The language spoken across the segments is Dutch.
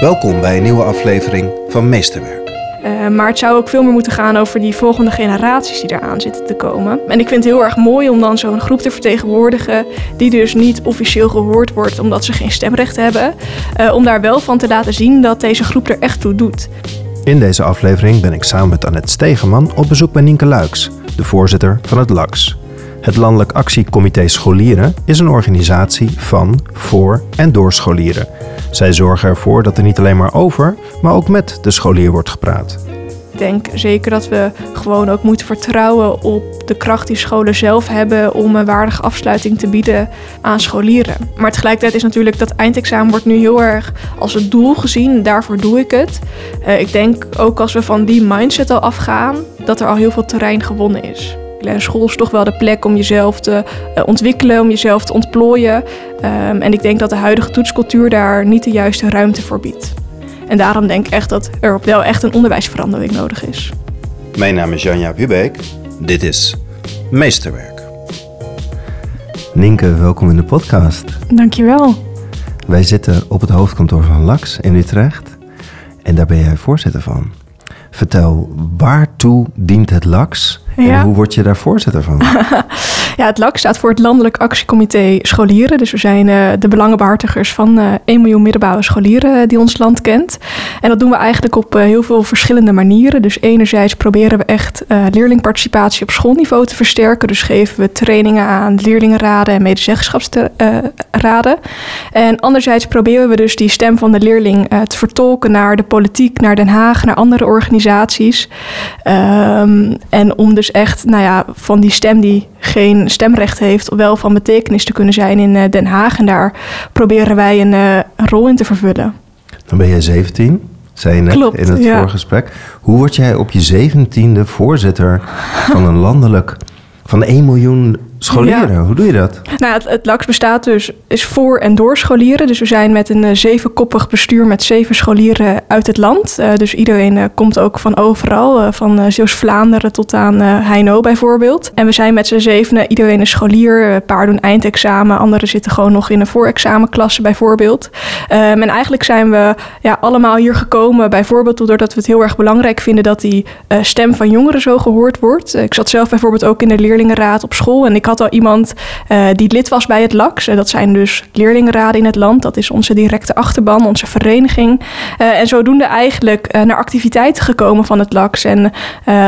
Welkom bij een nieuwe aflevering van Meesterwerk. Uh, maar het zou ook veel meer moeten gaan over die volgende generaties die eraan zitten te komen. En ik vind het heel erg mooi om dan zo'n groep te vertegenwoordigen die dus niet officieel gehoord wordt omdat ze geen stemrecht hebben. Uh, om daar wel van te laten zien dat deze groep er echt toe doet. In deze aflevering ben ik samen met Annette Stegeman op bezoek bij Nienke Luiks, de voorzitter van het LAX. Het Landelijk Actiecomité Scholieren is een organisatie van, voor en door scholieren. Zij zorgen ervoor dat er niet alleen maar over, maar ook met de scholier wordt gepraat. Ik denk zeker dat we gewoon ook moeten vertrouwen op de kracht die scholen zelf hebben om een waardige afsluiting te bieden aan scholieren. Maar tegelijkertijd is natuurlijk dat eindexamen wordt nu heel erg als het doel gezien. Daarvoor doe ik het. Uh, ik denk ook als we van die mindset al afgaan, dat er al heel veel terrein gewonnen is. School is toch wel de plek om jezelf te uh, ontwikkelen, om jezelf te ontplooien. Um, en ik denk dat de huidige toetscultuur daar niet de juiste ruimte voor biedt. En daarom denk ik echt dat er wel echt een onderwijsverandering nodig is. Mijn naam is Janja Hubeek. Dit is Meesterwerk. Nienke, welkom in de podcast. Dankjewel. Wij zitten op het hoofdkantoor van LAX in Utrecht. En daar ben jij voorzitter van. Vertel, waartoe dient het LAX en hoe word je daar voorzitter van? ja, het LAC staat voor het Landelijk Actiecomité Scholieren. Dus we zijn uh, de belangenbehartigers van uh, eh, 1 miljoen middelbare scholieren uh, die ons land kent. En dat doen we eigenlijk op heel veel verschillende manieren. Dus enerzijds proberen we echt leerlingparticipatie op schoolniveau te versterken. Dus geven we trainingen aan leerlingenraden en medezeggenschapsraden. en anderzijds proberen we dus die stem van de leerling te vertolken naar de politiek, naar Den Haag, naar andere organisaties. Um, en om dus echt nou ja, van die stem die geen stemrecht heeft, wel van betekenis te kunnen zijn in eh, Den Haag. En daar proberen wij een, uh, rol in te vervullen. Dan ben jij 17, zei je net Klopt, in het ja. vorige gesprek. Hoe word jij op je 17e voorzitter van een landelijk, van 1 miljoen Scholieren, hoe doe je dat? Nou, het, het, LAX bestaat dus is voor en door scholieren. Dus we zijn met een uh, zevenkoppig bestuur met zeven scholieren uit het land. Uh, dus iedereen uh, komt ook van overal, van Zeeuws-Vlaanderen tot aan Heino bijvoorbeeld. En we zijn met z'n zevenen, iedereen is scholier. Een paar doen eindexamen, anderen zitten gewoon nog in een voorexamenklasse bijvoorbeeld. Um, en eigenlijk zijn we ja, allemaal hier gekomen, bijvoorbeeld doordat we het heel erg belangrijk vinden dat die stem van jongeren zo gehoord wordt. ik zat zelf bijvoorbeeld ook in de leerlingenraad op school en ik had al iemand uh, die lid was bij het LAX. Dat zijn dus leerlingenraden in het land. Dat is onze directe achterban, onze vereniging. Uh, en zodoende eigenlijk naar activiteiten gekomen van het LAX. En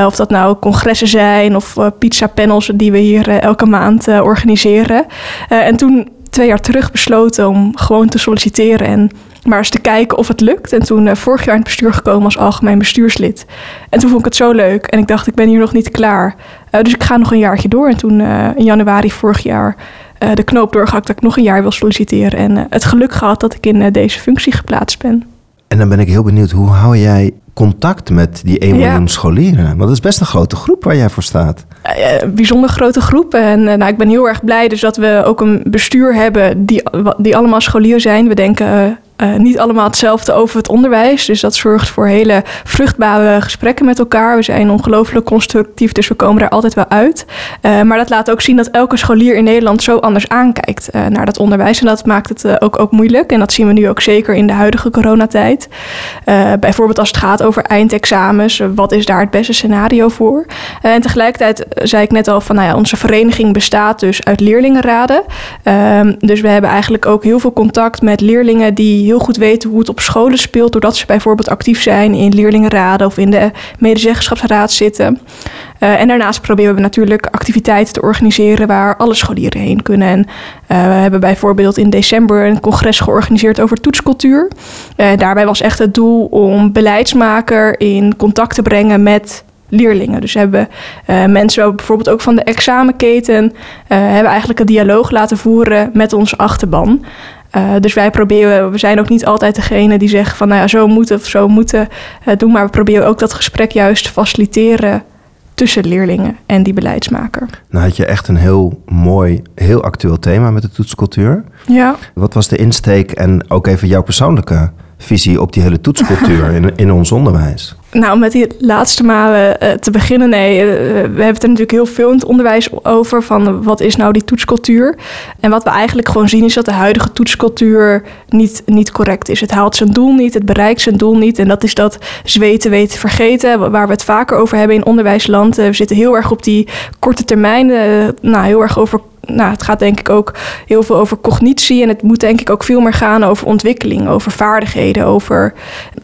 of dat nou congressen zijn of pizza panels die we hier elke maand organiseren. en toen twee jaar terug besloten om gewoon te solliciteren en maar eens te kijken of het lukt. En toen uh, vorig jaar in het bestuur gekomen als algemeen bestuurslid. En toen vond ik het zo leuk en ik dacht, ik ben hier nog niet klaar. Uh, dus ik ga nog een jaartje door. En toen uh, in januari vorig jaar de knoop doorgehakt dat ik nog een jaar wil solliciteren. En het geluk gehad dat ik in deze functie geplaatst ben. En dan ben ik heel benieuwd, hoe hou jij contact met die 1 miljoen scholieren? Want dat is best een grote groep waar jij voor staat. Uh, bijzonder grote groep. En uh, nou, ik ben heel erg blij dus dat we ook een bestuur hebben die, die allemaal scholier zijn. We denken uh, niet allemaal hetzelfde over het onderwijs. Dus dat zorgt voor hele vruchtbare gesprekken met elkaar. We zijn ongelooflijk constructief, dus we komen er altijd wel uit. Uh, maar dat laat ook zien dat elke scholier in Nederland zo anders aankijkt uh, naar dat onderwijs. En dat maakt het ook, ook moeilijk. En dat zien we nu ook zeker in de huidige coronatijd. bijvoorbeeld als het gaat over eindexamens. wat is daar het beste scenario voor? en tegelijkertijd zei ik net al van, nou ja, onze vereniging bestaat dus uit leerlingenraden. Ehm, dus we hebben eigenlijk ook heel veel contact met leerlingen die heel goed weten hoe het op scholen speelt, doordat ze bijvoorbeeld actief zijn in leerlingenraden of in de medezeggenschapsraad zitten. Uh, en daarnaast proberen we natuurlijk activiteiten te organiseren waar alle scholieren heen kunnen. En uh, we hebben bijvoorbeeld in december een congres georganiseerd over toetscultuur. Uh, daarbij was echt het doel om beleidsmaker in contact te brengen met leerlingen. Dus hebben uh, mensen bijvoorbeeld ook van de examenketen hebben eigenlijk een dialoog laten voeren met onze achterban. Uh, dus wij proberen, we zijn ook niet altijd degene die zegt van nou ja, zo moet het of zo moeten uh, doen. Maar we proberen ook dat gesprek juist te faciliteren tussen leerlingen en die beleidsmaker. Nou had je echt een heel mooi, heel actueel thema met de toetscultuur. Ja. Wat was de insteek en ook even jouw persoonlijke visie op die hele toetscultuur in, in ons onderwijs? Nou, om met die laatste malen uh, te beginnen. Nee, uh, we hebben het er natuurlijk heel veel in het onderwijs over. Van wat is nou die toetscultuur? En wat we eigenlijk gewoon zien is dat de huidige toetscultuur niet, niet correct is. Het haalt zijn doel niet, het bereikt zijn doel niet. En dat is dat zweten, weten, vergeten. Waar we het vaker over hebben in onderwijsland. we zitten heel erg op die korte termijn. nou, heel erg over nou, het gaat denk ik ook heel veel over cognitie. En het moet denk ik ook veel meer gaan over ontwikkeling, over vaardigheden. Over,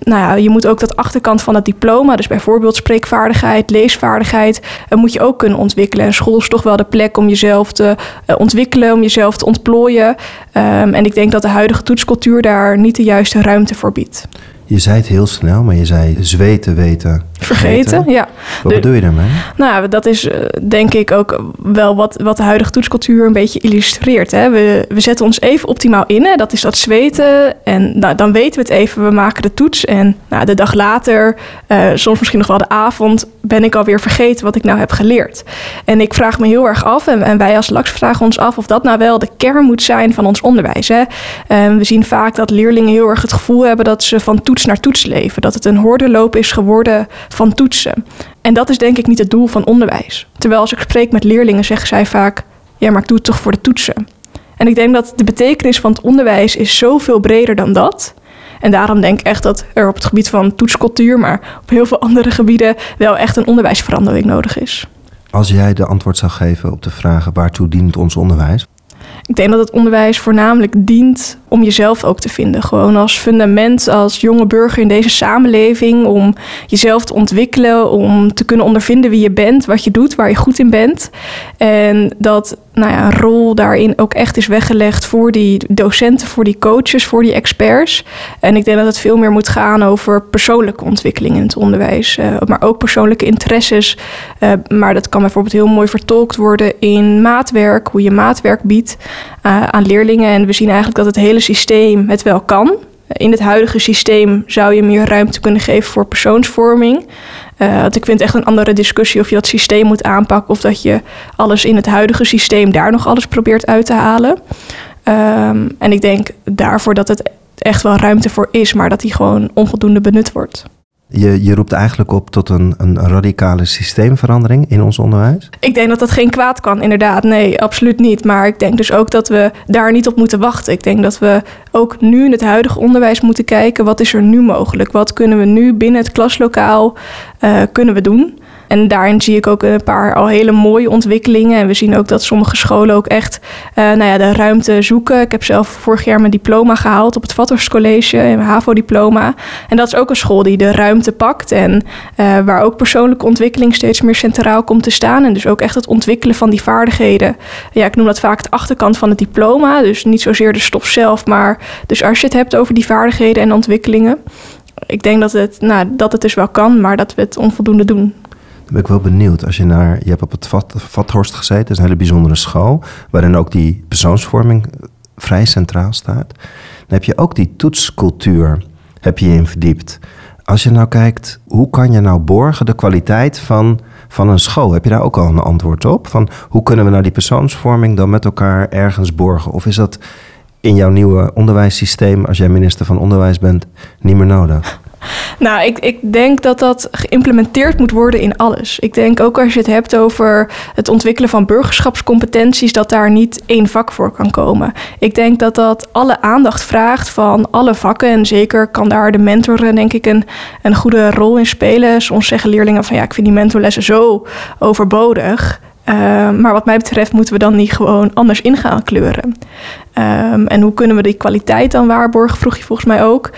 nou ja, je moet ook dat achterkant van het diploma, dus bijvoorbeeld spreekvaardigheid, leesvaardigheid, uh, moet je ook kunnen ontwikkelen. En school is toch wel de plek om jezelf te uh, ontwikkelen, om jezelf te ontplooien. Um, en ik denk dat de huidige toetscultuur daar niet de juiste ruimte voor biedt. Je zei het heel snel, maar je zei zweten, weten, vergeten. ja. Wat bedoel je daarmee? Nou, dat is eh, denk ik ook wel wat, wat de huidige toetscultuur een beetje illustreert. Hè. We, we zetten ons even optimaal in, hè. dat is dat zweten. En nou, dan weten we het even, we maken de toets. En nou, de dag later, uh, soms misschien nog wel de avond, ben ik alweer vergeten wat ik nou heb geleerd. En ik vraag me heel erg af, en, en wij als LAX vragen ons af of dat nou wel de kern moet zijn van ons onderwijs. Hè. Um, we zien vaak dat leerlingen heel erg het gevoel hebben dat ze van toets naar toets leven. Dat het een hordenloop is geworden van toetsen. En dat is denk ik niet het doel van onderwijs. Terwijl als ik spreek met leerlingen zeggen zij vaak: ja, maar ik doe het toch voor de toetsen. En ik denk dat de betekenis van het onderwijs is zoveel breder dan dat. En daarom denk ik echt dat er op het gebied van toetscultuur, maar op heel veel andere gebieden wel echt een onderwijsverandering nodig is. Als jij de antwoord zou geven op de vragen waartoe dient ons onderwijs? Ik denk dat het onderwijs voornamelijk dient om jezelf ook te vinden. Gewoon als fundament, als jonge burger in deze samenleving. Om jezelf te ontwikkelen, om te kunnen ondervinden wie je bent, wat je doet, waar je goed in bent. En dat nou ja, rol daarin ook echt is weggelegd voor die docenten, voor die coaches, voor die experts. En ik denk dat het veel meer moet gaan over persoonlijke ontwikkeling in het onderwijs. Uh, maar ook persoonlijke interesses. Uh, maar dat kan bijvoorbeeld heel mooi vertolkt worden in maatwerk, hoe je maatwerk biedt uh, aan leerlingen. En we zien eigenlijk dat het hele systeem het wel kan. In het huidige systeem zou je meer ruimte kunnen geven voor persoonsvorming. Uh, want ik vind echt een andere discussie of je dat systeem moet aanpakken of dat je alles in het huidige systeem daar nog alles probeert uit te halen. Um, en ik denk daarvoor dat het echt wel ruimte voor is, maar dat die gewoon onvoldoende benut wordt. Je, je roept eigenlijk op tot een, een radicale systeemverandering in ons onderwijs? Ik denk dat dat geen kwaad kan, inderdaad. Nee, absoluut niet. Maar ik denk dus ook dat we daar niet op moeten wachten. Ik denk dat we ook nu in het huidige onderwijs moeten kijken... wat is er nu mogelijk? Wat kunnen we nu binnen het klaslokaal uh, kunnen we doen? En daarin zie ik ook een paar al hele mooie ontwikkelingen. En we zien ook dat sommige scholen ook echt uh, nou ja, de ruimte zoeken. Ik heb zelf vorig jaar mijn diploma gehaald op het Vatters College, een HAVO-diploma. En dat is ook een school die de ruimte pakt en uh, waar ook persoonlijke ontwikkeling steeds meer centraal komt te staan. En dus ook echt het ontwikkelen van die vaardigheden. Ja, ik noem dat vaak de achterkant van het diploma. Dus niet zozeer de stof zelf, maar dus als je het hebt over die vaardigheden en ontwikkelingen. Ik denk dat het, nou, dat het dus wel kan, maar dat we het onvoldoende doen. Ben ik wel benieuwd. Als je naar, je hebt op het Vat, Vathorst gezeten, dat is een hele bijzondere school, waarin ook die persoonsvorming vrij centraal staat. Dan heb je ook die toetscultuur, heb je in verdiept. Als je nou kijkt, hoe kan je nou borgen de kwaliteit van, van een school? Heb je daar ook al een antwoord op? Van hoe kunnen we nou die persoonsvorming dan met elkaar ergens borgen? Of is dat in jouw nieuwe onderwijssysteem, als jij minister van Onderwijs bent, niet meer nodig? Nou, ik, ik denk dat dat geïmplementeerd moet worden in alles. Ik denk ook als je het hebt over het ontwikkelen van burgerschapscompetenties, dat daar niet één vak voor kan komen. Ik denk dat dat alle aandacht vraagt van alle vakken. En zeker kan daar de mentor, denk ik, een, een goede rol in spelen. Soms zeggen leerlingen van ja, ik vind die mentorlessen zo overbodig. Uh, maar wat mij betreft moeten we dan niet gewoon anders in gaan kleuren. Um, en hoe kunnen we die kwaliteit dan waarborgen, vroeg je volgens mij ook.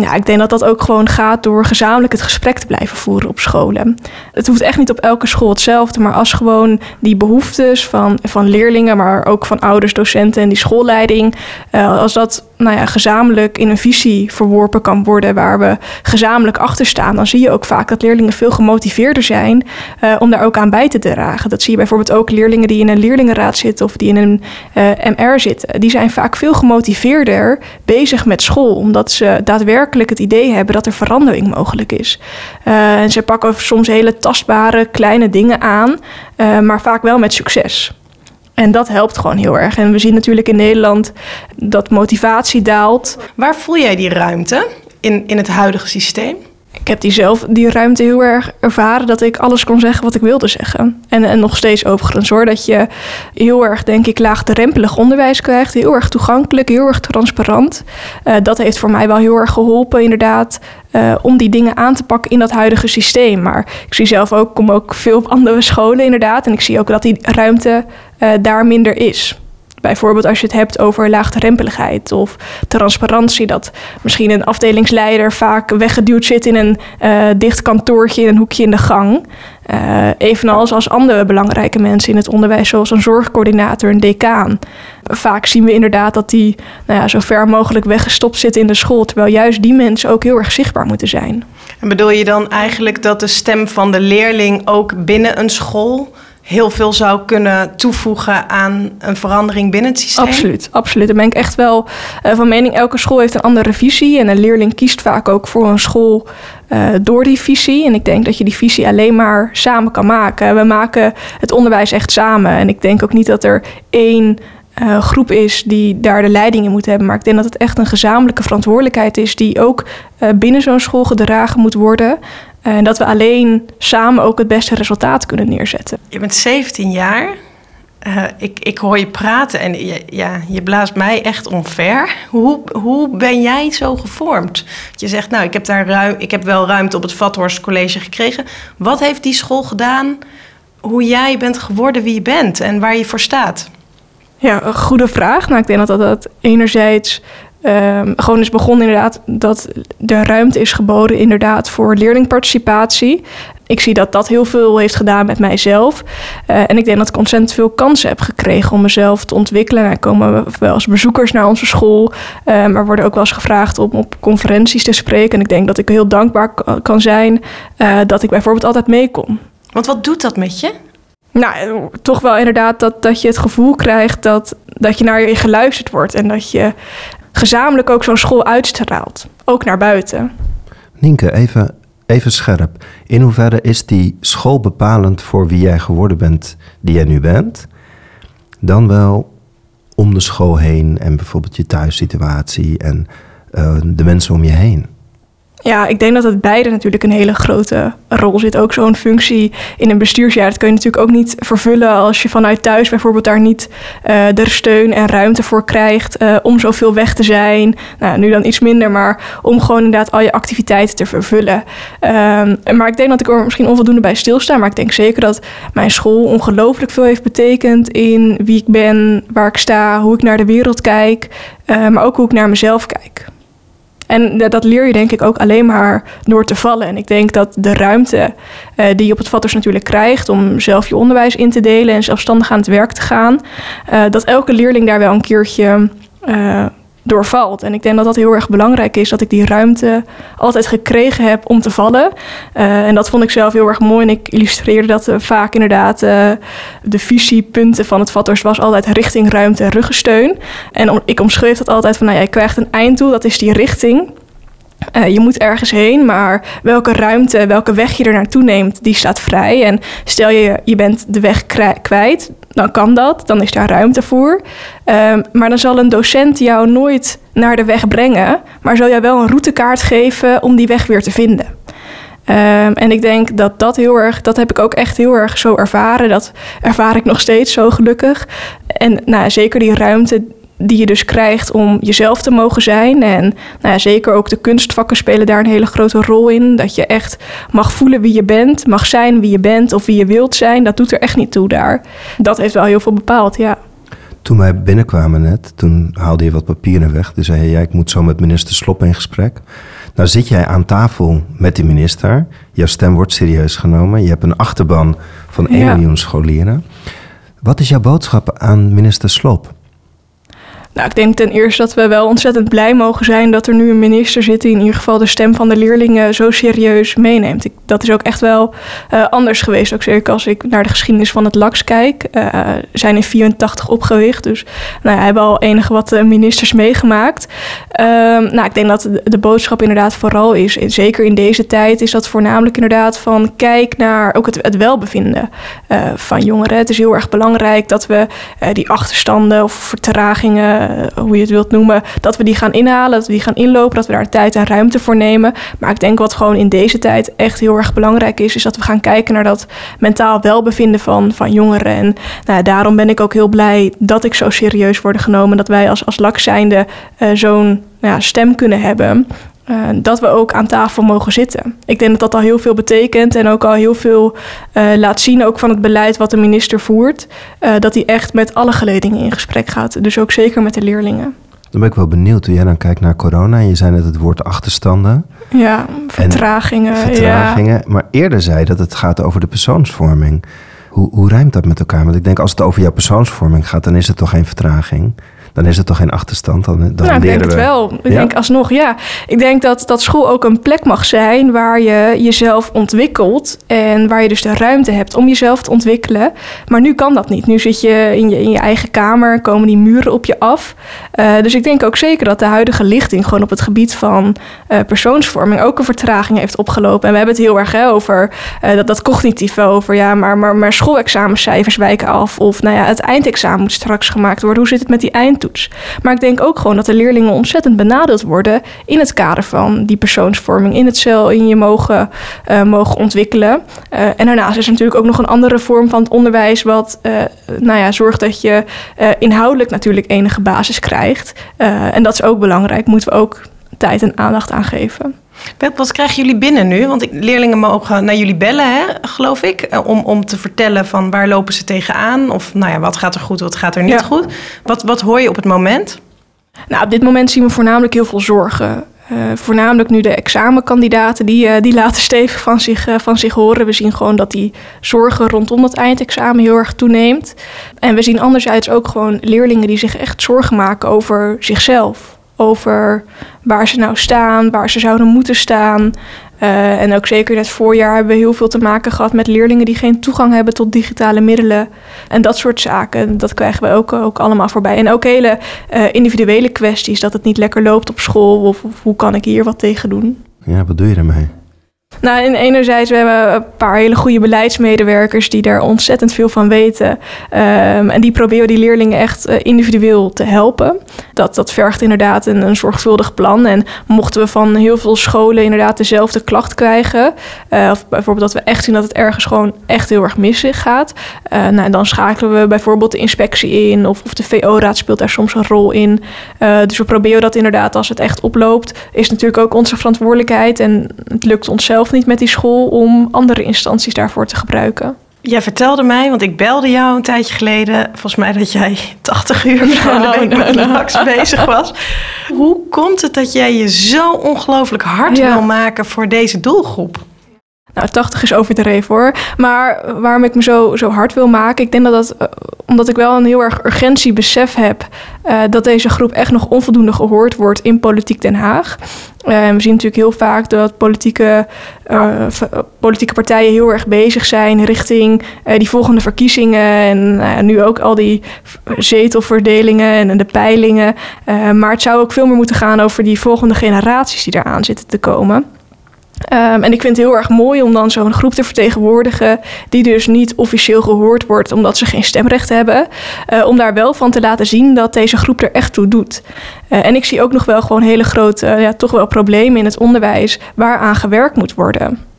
Ja, ik denk dat dat ook gewoon gaat door gezamenlijk het gesprek te blijven voeren op scholen. Het hoeft echt niet op elke school hetzelfde, maar als gewoon die behoeftes van, van leerlingen, maar ook van ouders, docenten en die schoolleiding, uh, als dat nou ja, gezamenlijk in een visie verworpen kan worden waar we gezamenlijk achter staan, dan zie je ook vaak dat leerlingen veel gemotiveerder zijn uh, om daar ook aan bij te dragen. Dat zie je bijvoorbeeld ook leerlingen die in een leerlingenraad zitten of die in een uh, MR zitten. Die zijn vaak veel gemotiveerder bezig met school, omdat ze daadwerkelijk het idee hebben dat er verandering mogelijk is. Uh, en ze pakken soms hele tastbare kleine dingen aan, maar vaak wel met succes. En dat helpt gewoon heel erg. En we zien natuurlijk in Nederland dat motivatie daalt. Waar voel jij die ruimte? in, in het huidige systeem? Ik heb die zelf die ruimte heel erg ervaren dat ik alles kon zeggen wat ik wilde zeggen. En, en nog steeds overigens hoor, dat je heel erg, denk ik, laagdrempelig onderwijs krijgt. Heel erg toegankelijk, heel erg transparant. Uh, dat heeft voor mij wel heel erg geholpen, inderdaad, uh, om die dingen aan te pakken in dat huidige systeem. Maar ik zie zelf ook, kom ook veel op andere scholen inderdaad. En ik zie ook dat die ruimte uh, daar minder is. Bijvoorbeeld als je het hebt over laagdrempeligheid of transparantie. Dat misschien een afdelingsleider vaak weggeduwd zit in een uh, dicht kantoortje in een hoekje in de gang. Uh, evenals als andere belangrijke mensen in het onderwijs, zoals een zorgcoördinator, een decaan. Vaak zien we inderdaad dat die nou ja, zo ver mogelijk weggestopt zitten in de school. Terwijl juist die mensen ook heel erg zichtbaar moeten zijn. En bedoel je dan eigenlijk dat de stem van de leerling ook binnen een school heel veel zou kunnen toevoegen aan een verandering binnen het systeem? Absoluut, absoluut. Daar ben ik echt wel uh, van mening. Elke school heeft een andere visie en een leerling kiest vaak ook voor een school uh, door die visie. En ik denk dat je die visie alleen maar samen kan maken. We maken het onderwijs echt samen. En ik denk ook niet dat er één uh, groep is die daar de leiding in moet hebben. Maar ik denk dat het echt een gezamenlijke verantwoordelijkheid is die ook binnen zo'n school gedragen moet worden. En dat we alleen samen ook het beste resultaat kunnen neerzetten. Je bent 17 jaar. Uh, ik, ik hoor je praten en je, ja, je blaast mij echt omver. Hoe, hoe ben jij zo gevormd? Je zegt, nou, ik heb, daar ruim, ik heb wel ruimte op het Vathorst College gekregen. Wat heeft die school gedaan hoe jij bent geworden wie je bent en waar je voor staat? Ja, een goede vraag. Nou, ik denk dat dat enerzijds Um, gewoon is begonnen inderdaad dat de ruimte is geboden inderdaad voor leerlingparticipatie. Ik zie dat dat heel veel heeft gedaan met mijzelf. Uh, en ik denk dat ik ontzettend veel kansen heb gekregen om mezelf te ontwikkelen. Er komen wel eens bezoekers naar onze school. Uh, maar worden ook wel eens gevraagd om op conferenties te spreken. En ik denk dat ik heel dankbaar kan zijn uh, dat ik bijvoorbeeld altijd mee kon. Want wat doet dat met je? Nou, toch wel inderdaad dat, dat je het gevoel krijgt dat, dat je naar je geluisterd wordt. En dat je gezamenlijk ook zo'n school uitstraalt. Ook naar buiten. Nienke, even, even scherp. In hoeverre is die school bepalend voor wie jij geworden bent, die jij nu bent? Dan wel om de school heen en bijvoorbeeld je thuissituatie en uh, de mensen om je heen? Ja, ik denk dat het beide natuurlijk een hele grote rol zit. Ook zo'n functie in een bestuursjaar. Dat kun je natuurlijk ook niet vervullen als je vanuit thuis bijvoorbeeld daar niet de steun en ruimte voor krijgt uh, om zoveel weg te zijn. Nou, nu dan iets minder, maar om gewoon inderdaad al je activiteiten te vervullen. Um, maar ik denk dat ik er misschien onvoldoende bij stilsta. Maar ik denk zeker dat mijn school ongelooflijk veel heeft betekend in wie ik ben, waar ik sta, hoe ik naar de wereld kijk, uh, maar ook hoe ik naar mezelf kijk. En dat leer je denk ik ook alleen maar door te vallen. En ik denk dat de ruimte uh, die je op het Vatters natuurlijk krijgt om zelf je onderwijs in te delen en zelfstandig aan het werk te gaan, uh, dat elke leerling daar wel een keertje uh, doorvalt. En ik denk dat dat heel erg belangrijk is, dat ik die ruimte altijd gekregen heb om te vallen. Uh, en dat vond ik zelf heel erg mooi. En ik illustreerde dat uh, vaak inderdaad uh, de visiepunten van het Vatters was altijd richting, ruimte en ruggensteun. En ik omschreef dat altijd van, nou, jij krijgt een einddoel, dat is die richting. Uh, je moet ergens heen, maar welke ruimte, welke weg je er naartoe neemt, die staat vrij. En stel je, je bent de weg kwijt, dan kan dat, dan is daar ruimte voor. Uh, maar dan zal een docent jou nooit naar de weg brengen, maar zal jij wel een routekaart geven om die weg weer te vinden. Uh, en ik denk dat dat heel erg, dat heb ik ook echt heel erg zo ervaren. Dat ervaar ik nog steeds zo gelukkig. En nou, zeker die ruimte die je dus krijgt om jezelf te mogen zijn. En nou ja, zeker ook de kunstvakken spelen daar een hele grote rol in. Dat je echt mag voelen wie je bent, mag zijn wie je bent of wie je wilt zijn. Dat doet er echt niet toe daar. Dat heeft wel heel veel bepaald, ja. Toen wij binnenkwamen net, toen haalde je wat papieren weg. Toen zei je, ja, ik moet zo met minister Slop in gesprek. Nou zit jij aan tafel met die minister. Jouw stem wordt serieus genomen. Je hebt een achterban van 1 ja. miljoen scholieren. Wat is jouw boodschap aan minister Slop? Nou, ik denk ten eerste dat we wel ontzettend blij mogen zijn dat er nu een minister zit die in ieder geval de stem van de leerlingen zo serieus meeneemt. Ik, dat is ook echt wel uh, anders geweest. Ook zeker als ik naar de geschiedenis van het LAX kijk. Uh, zijn in 84 opgericht, dus nou, ja, hebben al enige wat uh, ministers meegemaakt. nou, ik denk dat de, boodschap inderdaad vooral is, zeker in deze tijd, is dat voornamelijk inderdaad van kijk naar ook het, het welbevinden van jongeren. Het is heel erg belangrijk dat we die achterstanden of vertragingen hoe je het wilt noemen, dat we die gaan inhalen, dat we die gaan inlopen, dat we daar tijd en ruimte voor nemen. Maar ik denk wat gewoon in deze tijd echt heel erg belangrijk is, is dat we gaan kijken naar dat mentaal welbevinden van, van jongeren. En nou, daarom ben ik ook heel blij dat ik zo serieus word genomen, dat wij als, als LAK zijnde uh, zo'n nou ja, stem kunnen hebben. Uh, dat we ook aan tafel mogen zitten. Ik denk dat dat al heel veel betekent en ook al heel veel uh, laat zien, ook van het beleid wat de minister voert, uh, dat hij echt met alle geledingen in gesprek gaat. Dus ook zeker met de leerlingen. Dan ben ik wel benieuwd, toen jij dan kijkt naar corona, en je zei net het woord achterstanden. Ja, vertragingen. vertragingen. Ja. Maar eerder zei dat het gaat over de persoonsvorming. Hoe, hoe rijmt dat met elkaar? Want ik denk als het over jouw persoonsvorming gaat, dan is het toch geen vertraging dan is het toch geen achterstand? Dan, dan nou, ik denk we... het wel. Ik ja? denk alsnog, ja. Ik denk dat, dat school ook een plek mag zijn waar je jezelf ontwikkelt. En waar je dus de ruimte hebt om jezelf te ontwikkelen. Maar nu kan dat niet. Nu zit je in je, in je eigen kamer, komen die muren op je af. Uh, dus ik denk ook zeker dat de huidige lichting gewoon op het gebied van uh, persoonsvorming ook een vertraging heeft opgelopen. En we hebben het heel erg hè, over uh, dat, dat cognitieve over, ja, maar, maar, maar schoolexamencijfers wijken af. Of nou ja, het eindexamen moet straks gemaakt worden. Hoe zit het met die eind Maar ik denk ook gewoon dat de leerlingen ontzettend benadeeld worden in het kader van die persoonsvorming, in het cel, in je mogen, uh, mogen ontwikkelen. Uh, en daarnaast is er natuurlijk ook nog een andere vorm van het onderwijs, wat uh, nou ja, zorgt dat je inhoudelijk natuurlijk enige basis krijgt. en dat is ook belangrijk, moeten we ook tijd en aandacht aan geven. Wat, krijgen jullie binnen nu? Want leerlingen mogen naar jullie bellen, hè, geloof ik, om, om te vertellen van waar lopen ze tegenaan? Of nou ja, wat gaat er goed, wat gaat er niet ja. goed? Wat, wat hoor je op het moment? Nou, op dit moment zien we voornamelijk heel veel zorgen. Uh, voornamelijk nu de examenkandidaten, die, uh, die laten stevig van zich, uh, van zich horen. We zien gewoon dat die zorgen rondom dat eindexamen heel erg toeneemt. En we zien anderzijds ook gewoon leerlingen die zich echt zorgen maken over zichzelf over waar ze nou staan, waar ze zouden moeten staan. Uh, en ook zeker in voorjaar hebben we heel veel te maken gehad met leerlingen die geen toegang hebben tot digitale middelen. En dat soort zaken, dat krijgen we ook, ook allemaal voorbij. En ook hele uh, individuele kwesties, dat het niet lekker loopt op school of, of hoe kan ik hier wat tegen doen. Ja, wat doe je ermee? Nou, en enerzijds, we hebben een paar hele goede beleidsmedewerkers die daar ontzettend veel van weten. Um, en die proberen die leerlingen echt uh, individueel te helpen. Dat, dat vergt inderdaad een, zorgvuldig plan. En mochten we van heel veel scholen inderdaad dezelfde klacht krijgen, uh, of bijvoorbeeld dat we echt zien dat het ergens gewoon echt heel erg mis gaat, uh, nou, dan schakelen we bijvoorbeeld de inspectie in, of, of de VO-raad speelt daar soms een rol in. dus we proberen dat inderdaad, als het echt oploopt, is natuurlijk ook onze verantwoordelijkheid. En het lukt ons zelf niet met die school om andere instanties daarvoor te gebruiken. Jij vertelde mij, want ik belde jou een tijdje geleden, volgens mij dat jij 80 uur van de week met no, no. bezig was. Hoe komt het dat jij je zo ongelooflijk hard ja. wil maken voor deze doelgroep? Nou, 80 is overdreven hoor. Maar waarom ik me zo, zo hard wil maken, ik denk dat dat, uh, omdat ik wel een heel erg urgentiebesef heb, uh, dat deze groep echt nog onvoldoende gehoord wordt in politiek Den Haag. Uh, we zien natuurlijk heel vaak dat politieke, politieke partijen heel erg bezig zijn richting die volgende verkiezingen. En nu ook al die zetelverdelingen en de peilingen. maar het zou ook veel meer moeten gaan over die volgende generaties die eraan zitten te komen. Um, en ik vind het heel erg mooi om dan zo'n groep te vertegenwoordigen die dus niet officieel gehoord wordt omdat ze geen stemrecht hebben. Uh, om daar wel van te laten zien dat deze groep er echt toe doet. Uh, en ik zie ook nog wel gewoon hele grote, ja, toch wel problemen in het onderwijs waaraan gewerkt moet worden.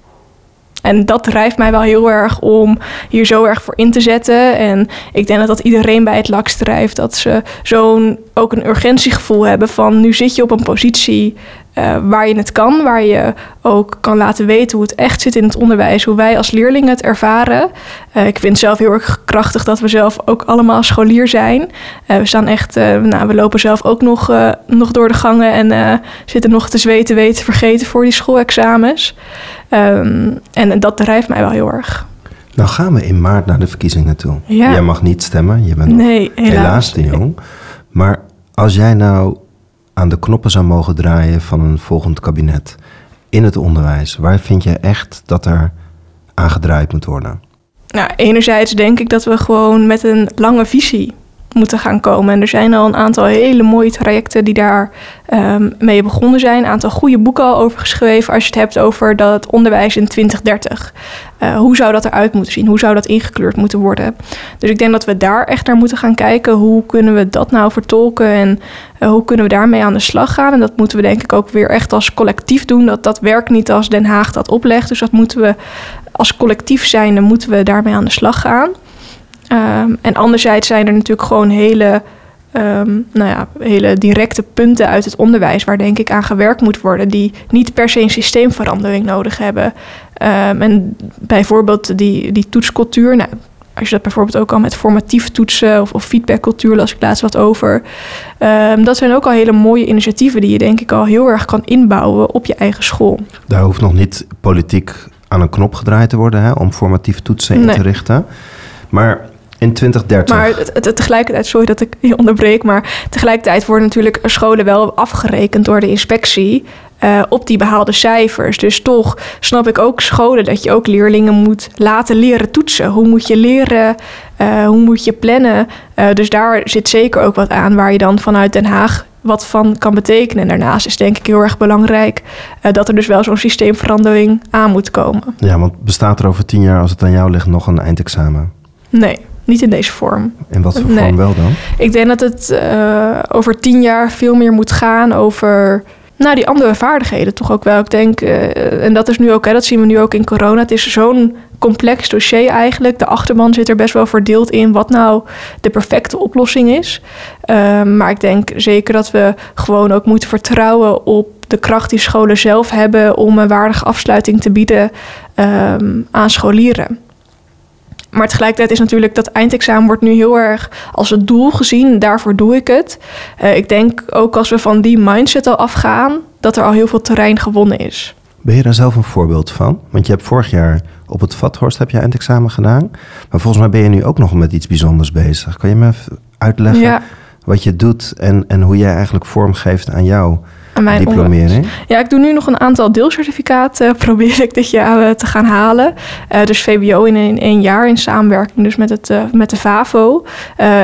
En dat drijft mij wel heel erg om hier zo erg voor in te zetten. En ik denk dat dat iedereen bij het LAX drijft. Dat ze zo'n ook een urgentiegevoel hebben van nu zit je op een positie uh, waar je het kan, waar je ook kan laten weten hoe het echt zit in het onderwijs, hoe wij als leerlingen het ervaren. Uh, ik vind het zelf heel erg krachtig dat we zelf ook allemaal scholier zijn. Uh, we staan echt, nou, we lopen zelf ook nog, nog door de gangen en zitten nog te zweten, weten, vergeten voor die schoolexamens. Um, en dat drijft mij wel heel erg. Nou gaan we in maart naar de verkiezingen toe. Ja. Jij mag niet stemmen, je bent nee, helaas. helaas te jong. Maar als jij nou aan de knoppen zou mogen draaien van een volgend kabinet in het onderwijs, waar vind je echt dat er aan gedraaid moet worden? Nou, enerzijds denk ik dat we gewoon met een lange visie moeten gaan komen. En er zijn al een aantal hele mooie trajecten die daar um, mee begonnen zijn. Een aantal goede boeken al over geschreven. Als je het hebt over dat onderwijs in 2030. Uh, hoe zou dat eruit moeten zien? Hoe zou dat ingekleurd moeten worden? Dus ik denk dat we daar echt naar moeten gaan kijken. Hoe kunnen we dat nou vertolken en uh, hoe kunnen we daarmee aan de slag gaan? En dat moeten we denk ik ook weer echt als collectief doen. Dat, dat werkt niet als Den Haag dat oplegt. Dus dat moeten we als collectief zijn, dan moeten we daarmee aan de slag gaan. Um, en anderzijds zijn er natuurlijk gewoon hele, um, nou ja, hele directe punten uit het onderwijs waar denk ik aan gewerkt moet worden, die niet per se een systeemverandering nodig hebben. Um, en bijvoorbeeld die, die toetscultuur. Nou, als je dat bijvoorbeeld ook al met formatief toetsen of, of feedbackcultuur, las ik laatst wat over. Um, dat zijn ook al hele mooie initiatieven die je denk ik al heel erg kan inbouwen op je eigen school. Daar hoeft nog niet politiek aan een knop gedraaid te worden hè, om formatief toetsen in te richten. Maar in 2030. Maar tegelijkertijd, sorry dat ik je onderbreek, maar tegelijkertijd worden natuurlijk scholen wel afgerekend door de inspectie. Uh, op die behaalde cijfers. Dus toch snap ik ook scholen dat je ook leerlingen moet laten leren toetsen. Hoe moet je leren? Uh, hoe moet je plannen? Uh, dus daar zit zeker ook wat aan waar je dan vanuit Den Haag wat van kan betekenen. En daarnaast is denk ik heel erg belangrijk dat er dus wel zo'n systeemverandering aan moet komen. Ja, want bestaat er over tien jaar, als het aan jou ligt, nog een eindexamen? Nee. Niet in deze vorm. In wat voor nee. vorm wel dan? Ik denk dat het uh, over tien jaar veel meer moet gaan over nou, die andere vaardigheden toch ook wel. Ik denk, uh, en dat is nu ook, hè, dat zien we nu ook in corona. Het is zo'n complex dossier eigenlijk. De achterban zit er best wel verdeeld in wat nou de perfecte oplossing is. Uh, maar ik denk zeker dat we gewoon ook moeten vertrouwen op de kracht die scholen zelf hebben om een waardige afsluiting te bieden um, aan scholieren. Maar tegelijkertijd is natuurlijk dat eindexamen wordt nu heel erg als het doel gezien. Daarvoor doe ik het. Uh, ik denk ook als we van die mindset al afgaan, dat er al heel veel terrein gewonnen is. Ben je daar zelf een voorbeeld van? Want je hebt vorig jaar op het Vathorst heb je eindexamen gedaan. Maar volgens mij ben je nu ook nog met iets bijzonders bezig. Kan je me even uitleggen ja. wat je doet en, en hoe jij eigenlijk vormgeeft aan jou? Aan mijn diplomering? Ja, ik doe nu nog een aantal deelcertificaten. Probeer ik dit jaar uh, te gaan halen. Uh, dus VBO in één, één jaar in samenwerking dus met, het, uh, met de VAVO.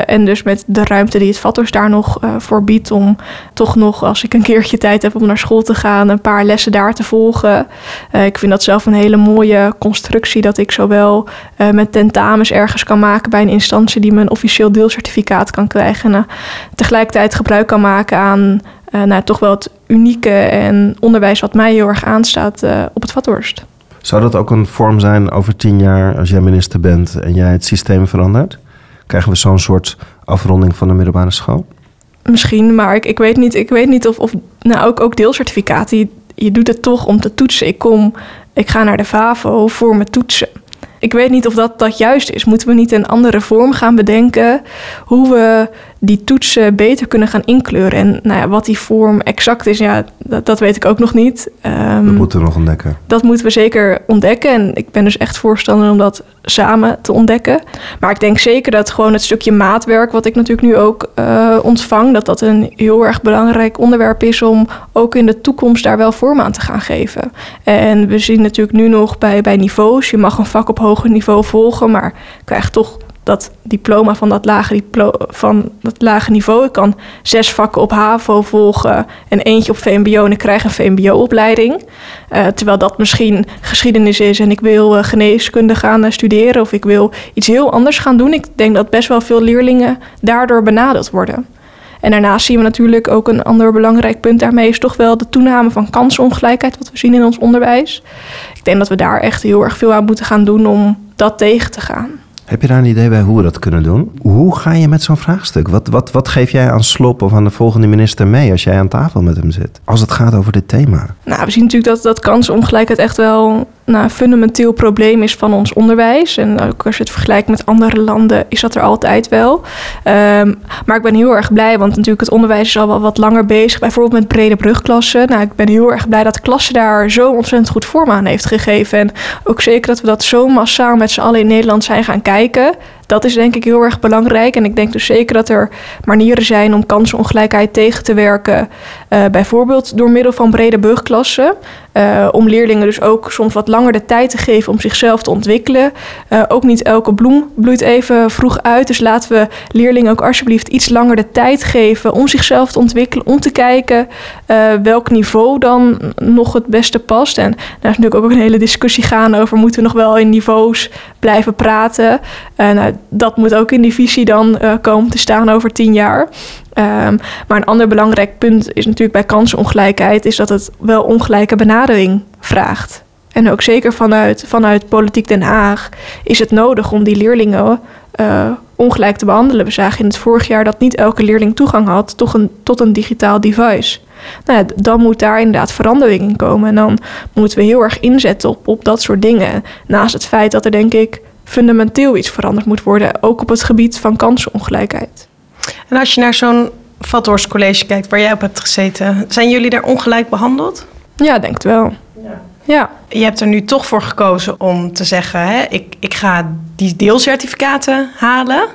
en dus met de ruimte die het Vatters daar nog voor biedt... om toch nog, als ik een keertje tijd heb om naar school te gaan... een paar lessen daar te volgen. ik vind dat zelf een hele mooie constructie... dat ik zowel met tentamens ergens kan maken bij een instantie... die me een officieel deelcertificaat kan krijgen... en tegelijkertijd gebruik kan maken aan nou, toch wel het unieke en onderwijs wat mij heel erg aanstaat uh, op het Vathorst. Zou dat ook een vorm zijn over tien jaar als jij minister bent en jij het systeem verandert? Krijgen we zo'n soort afronding van de middelbare school? Misschien, maar ik, ik weet niet, ik weet niet of, of nou, ook, ook deelcertificaten. Je, je doet het toch om te toetsen. Ik kom, ik ga naar de VAVO voor mijn toetsen. Ik weet niet of dat, dat juist is. Moeten we niet een andere vorm gaan bedenken hoe we die toetsen beter kunnen gaan inkleuren? En nou ja, wat die vorm exact is, ja, dat, dat weet ik ook nog niet. Um, dat moeten we nog ontdekken. Dat moeten we zeker ontdekken. En ik ben dus echt voorstander om dat samen te ontdekken. Maar ik denk zeker dat gewoon het stukje maatwerk, wat ik natuurlijk nu ook uh, ontvang, dat dat een heel erg belangrijk onderwerp is om ook in de toekomst daar wel vorm aan te gaan geven. En we zien natuurlijk nu nog bij, bij niveaus, je mag een vak op hoger niveau volgen, maar krijgt toch dat diploma van dat, lage van dat niveau. Ik kan zes vakken op HAVO volgen en eentje op VMBO en ik krijg een VMBO-opleiding. Uh, terwijl dat misschien geschiedenis is en ik wil uh, geneeskunde gaan uh, studeren of ik wil iets heel anders gaan doen. Ik denk dat best wel veel leerlingen daardoor benadeeld worden. En daarnaast zien we natuurlijk ook een ander belangrijk punt daarmee is toch wel de toename van kansongelijkheid, wat we zien in ons onderwijs. Ik denk dat we daar echt heel erg veel aan moeten gaan doen om dat tegen te gaan. Heb je daar een idee bij hoe we dat kunnen doen? Hoe ga je met zo'n vraagstuk? Wat, wat, wat geef jij aan Slop of aan de volgende minister mee als jij aan tafel met hem zit? Als het gaat over dit thema. Nou, we zien natuurlijk dat, dat kansongelijkheid echt wel nou, een fundamenteel probleem is van ons onderwijs. En ook als je het vergelijkt met andere landen, is dat er altijd wel. Um, maar ik ben heel erg blij, want natuurlijk het onderwijs is al wel wat langer bezig. Bijvoorbeeld met brede brugklassen. Nou, ik ben heel erg blij dat de klasse daar zo ontzettend goed vorm aan heeft gegeven. En ook zeker dat we dat zo massaal met z'n allen in Nederland zijn gaan kijken kijken dat is denk ik heel erg belangrijk. En ik denk dus zeker dat er manieren zijn om kansenongelijkheid tegen te werken. Uh, bijvoorbeeld door middel van brede brugklassen. Uh, om leerlingen dus ook soms wat langer de tijd te geven om zichzelf te ontwikkelen. Uh, ook niet elke bloem bloeit even vroeg uit. Dus laten we leerlingen ook alsjeblieft iets langer de tijd geven om zichzelf te ontwikkelen. Om te kijken welk niveau dan nog het beste past. En daar is natuurlijk ook een hele discussie gaan over: moeten we nog wel in niveaus blijven praten? nou, dat moet ook in die visie dan uh, komen te staan over tien jaar. Um, maar een ander belangrijk punt is natuurlijk bij kansenongelijkheid... is dat het wel ongelijke benadering vraagt. En ook zeker vanuit, vanuit Politiek Den Haag is het nodig om die leerlingen uh, ongelijk te behandelen. We zagen in het vorig jaar dat niet elke leerling toegang had tot een, tot een digitaal device. Nou ja, dan moet daar inderdaad verandering in komen. En dan moeten we heel erg inzetten op, op dat soort dingen. Naast het feit dat er denk ik fundamenteel iets veranderd moet worden, ook op het gebied van kansenongelijkheid. En als je naar zo'n Vathorst College kijkt, waar jij op hebt gezeten, zijn jullie daar ongelijk behandeld? Ja, denk het wel. Ja. ja. Je hebt er nu toch voor gekozen om te zeggen: hè, ik, ik ga die deelcertificaten halen.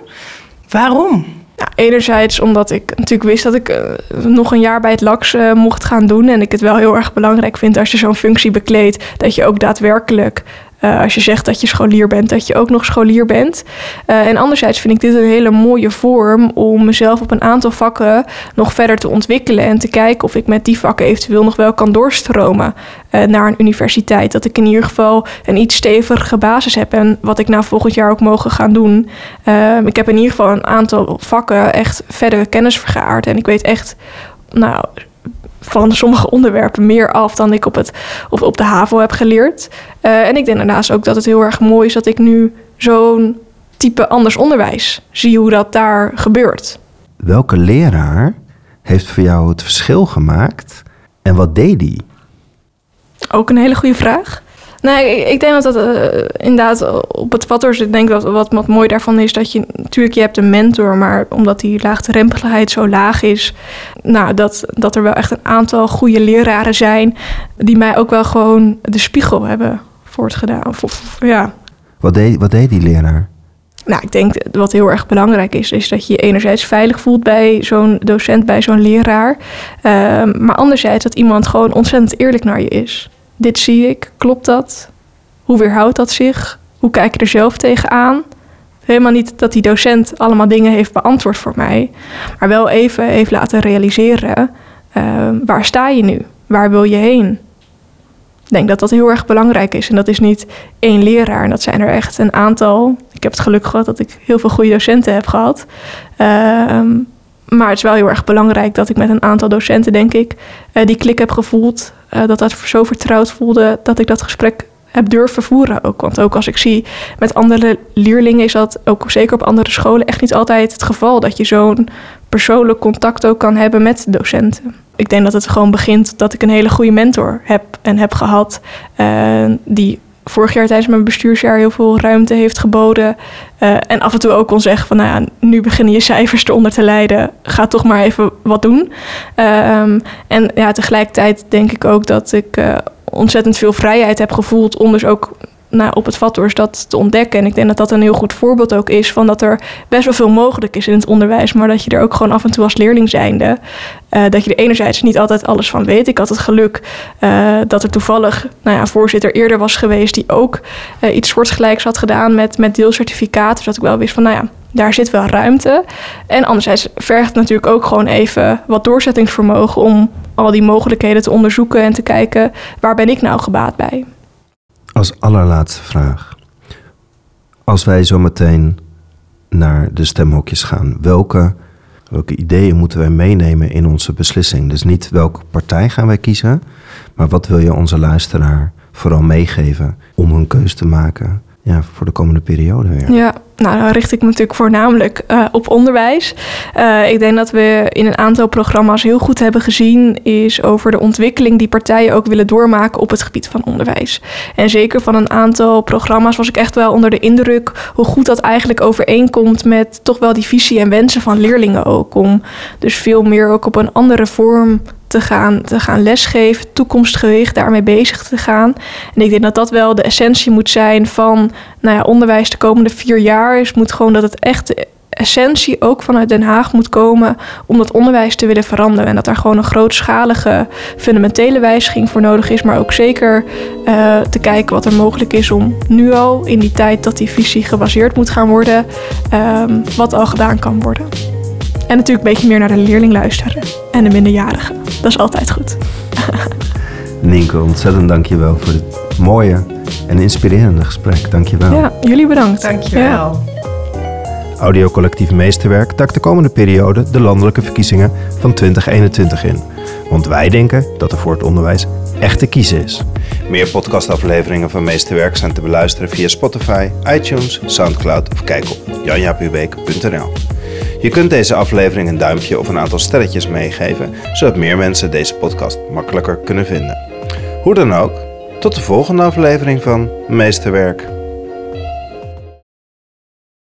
Waarom? Enerzijds omdat ik natuurlijk wist dat ik uh, nog een jaar bij het LAX uh, mocht gaan doen. En ik het wel heel erg belangrijk vind als je zo'n functie bekleedt, dat je ook daadwerkelijk uh, als je zegt dat je scholier bent, dat je ook nog scholier bent. Uh, en anderzijds vind ik dit een hele mooie vorm om mezelf op een aantal vakken nog verder te ontwikkelen en te kijken of ik met die vakken eventueel nog wel kan doorstromen uh, naar een universiteit. Dat ik in ieder geval een iets stevige basis heb en wat ik nou volgend jaar ook mogen gaan doen. ik heb in ieder geval een aantal vakken echt verdere kennis vergaard en ik weet echt nou, van sommige onderwerpen meer af dan ik op, het, of op de HAVO heb geleerd. Uh, en ik denk daarnaast ook dat het heel erg mooi is dat ik nu zo'n type anders onderwijs zie hoe dat daar gebeurt. Welke leraar heeft voor jou het verschil gemaakt en wat deed die? Ook een hele goede vraag. Nee, ik, denk dat dat uh, inderdaad op het Vatters, ik denk dat wat, wat mooi daarvan is dat je natuurlijk je hebt een mentor, maar omdat die laagdrempeligheid zo laag is, nou, dat, dat er wel echt een aantal goede leraren zijn die mij ook wel gewoon de spiegel hebben voortgedaan. Of, of, ja. Wat deed, wat deed die leraar? Nou, ik denk wat heel erg belangrijk is, is dat je, je enerzijds veilig voelt bij zo'n docent, bij zo'n leraar. Uh, maar anderzijds dat iemand gewoon ontzettend eerlijk naar je is dit zie ik, klopt dat? Hoe weerhoudt dat zich? Hoe kijk je er zelf tegenaan? Helemaal niet dat die docent allemaal dingen heeft beantwoord voor mij, maar wel even heeft laten realiseren: uh, waar sta je nu? Waar wil je heen? Ik denk dat dat heel erg belangrijk is. En dat is niet één leraar. Dat zijn er echt een aantal. Ik heb het geluk gehad dat ik heel veel goede docenten heb gehad. Uh, maar het is wel heel erg belangrijk dat ik met een aantal docenten, denk ik, uh, die klik heb gevoeld. Uh, dat dat zo vertrouwd voelde dat ik dat gesprek heb durven voeren ook. Want ook als ik zie met andere leerlingen is dat ook zeker op andere scholen echt niet altijd het geval. Dat je zo'n persoonlijk contact ook kan hebben met docenten. Ik denk dat het gewoon begint dat ik een hele goede mentor heb en heb gehad. Uh, die vorig jaar tijdens mijn bestuursjaar heel veel ruimte heeft geboden. Uh, en af en toe ook kon zeggen van, nou ja, nu beginnen je cijfers eronder te leiden. Ga toch maar even wat doen. Um, en ja, tegelijkertijd denk ik ook dat ik uh, ontzettend veel vrijheid heb gevoeld om dus ook nou, op het Vathorst dat te ontdekken. En ik denk dat dat een heel goed voorbeeld ook is van dat er best wel veel mogelijk is in het onderwijs, maar dat je er ook gewoon af en toe als leerling zijnde, uh, dat je er enerzijds niet altijd alles van weet. Ik had het geluk uh, dat er toevallig nou ja, voorzitter eerder was geweest die ook uh, iets soortgelijks had gedaan met, met deelcertificaten. Dus dat ik wel wist van, nou ja, daar zit wel ruimte. En anderzijds vergt het natuurlijk ook gewoon even wat doorzettingsvermogen om al die mogelijkheden te onderzoeken en te kijken waar ben ik nou gebaat bij. Als allerlaatste vraag. Als wij zo meteen naar de stemhokjes gaan, welke, welke ideeën moeten wij meenemen in onze beslissing? Dus niet welke partij gaan wij kiezen, maar wat wil je onze luisteraar vooral meegeven om hun keus te maken ja, voor de komende periode weer? Ja, nou, dan richt ik me natuurlijk voornamelijk uh, op onderwijs. Uh, ik denk dat we in een aantal programma's heel goed hebben gezien, is over de ontwikkeling die partijen ook willen doormaken op het gebied van onderwijs. En zeker van een aantal programma's was ik echt wel onder de indruk hoe goed dat eigenlijk overeenkomt met toch wel die visie en wensen van leerlingen ook. Om dus veel meer ook op een andere vorm te gaan, te gaan lesgeven, toekomstgericht daarmee bezig te gaan. En ik denk dat dat wel de essentie moet zijn van nou ja, onderwijs de komende vier jaar. Is moet gewoon dat het echt essentie ook vanuit Den Haag moet komen om dat onderwijs te willen veranderen. En dat daar gewoon een grootschalige fundamentele wijziging voor nodig is. Maar ook zeker uh, te kijken wat er mogelijk is om nu al in die tijd dat die visie gebaseerd moet gaan worden, um, wat al gedaan kan worden. En natuurlijk een beetje meer naar de leerling luisteren en de minderjarigen. Dat is altijd goed. Nienke, ontzettend dankjewel voor dit mooie en inspirerende gesprek. Dankjewel. Ja, jullie bedankt. Dankjewel. Ja. Audiocollectief Meesterwerk takt de komende periode de landelijke verkiezingen van 2021 in. Want wij denken dat er voor het onderwijs echt te kiezen is. Meer podcastafleveringen van Meesterwerk zijn te beluisteren via Spotify, iTunes, Soundcloud of kijk op janjapubeek.nl. Je kunt deze aflevering een duimpje of een aantal sterretjes meegeven, zodat meer mensen deze podcast makkelijker kunnen vinden. Hoe dan ook, tot de volgende aflevering van Meesterwerk.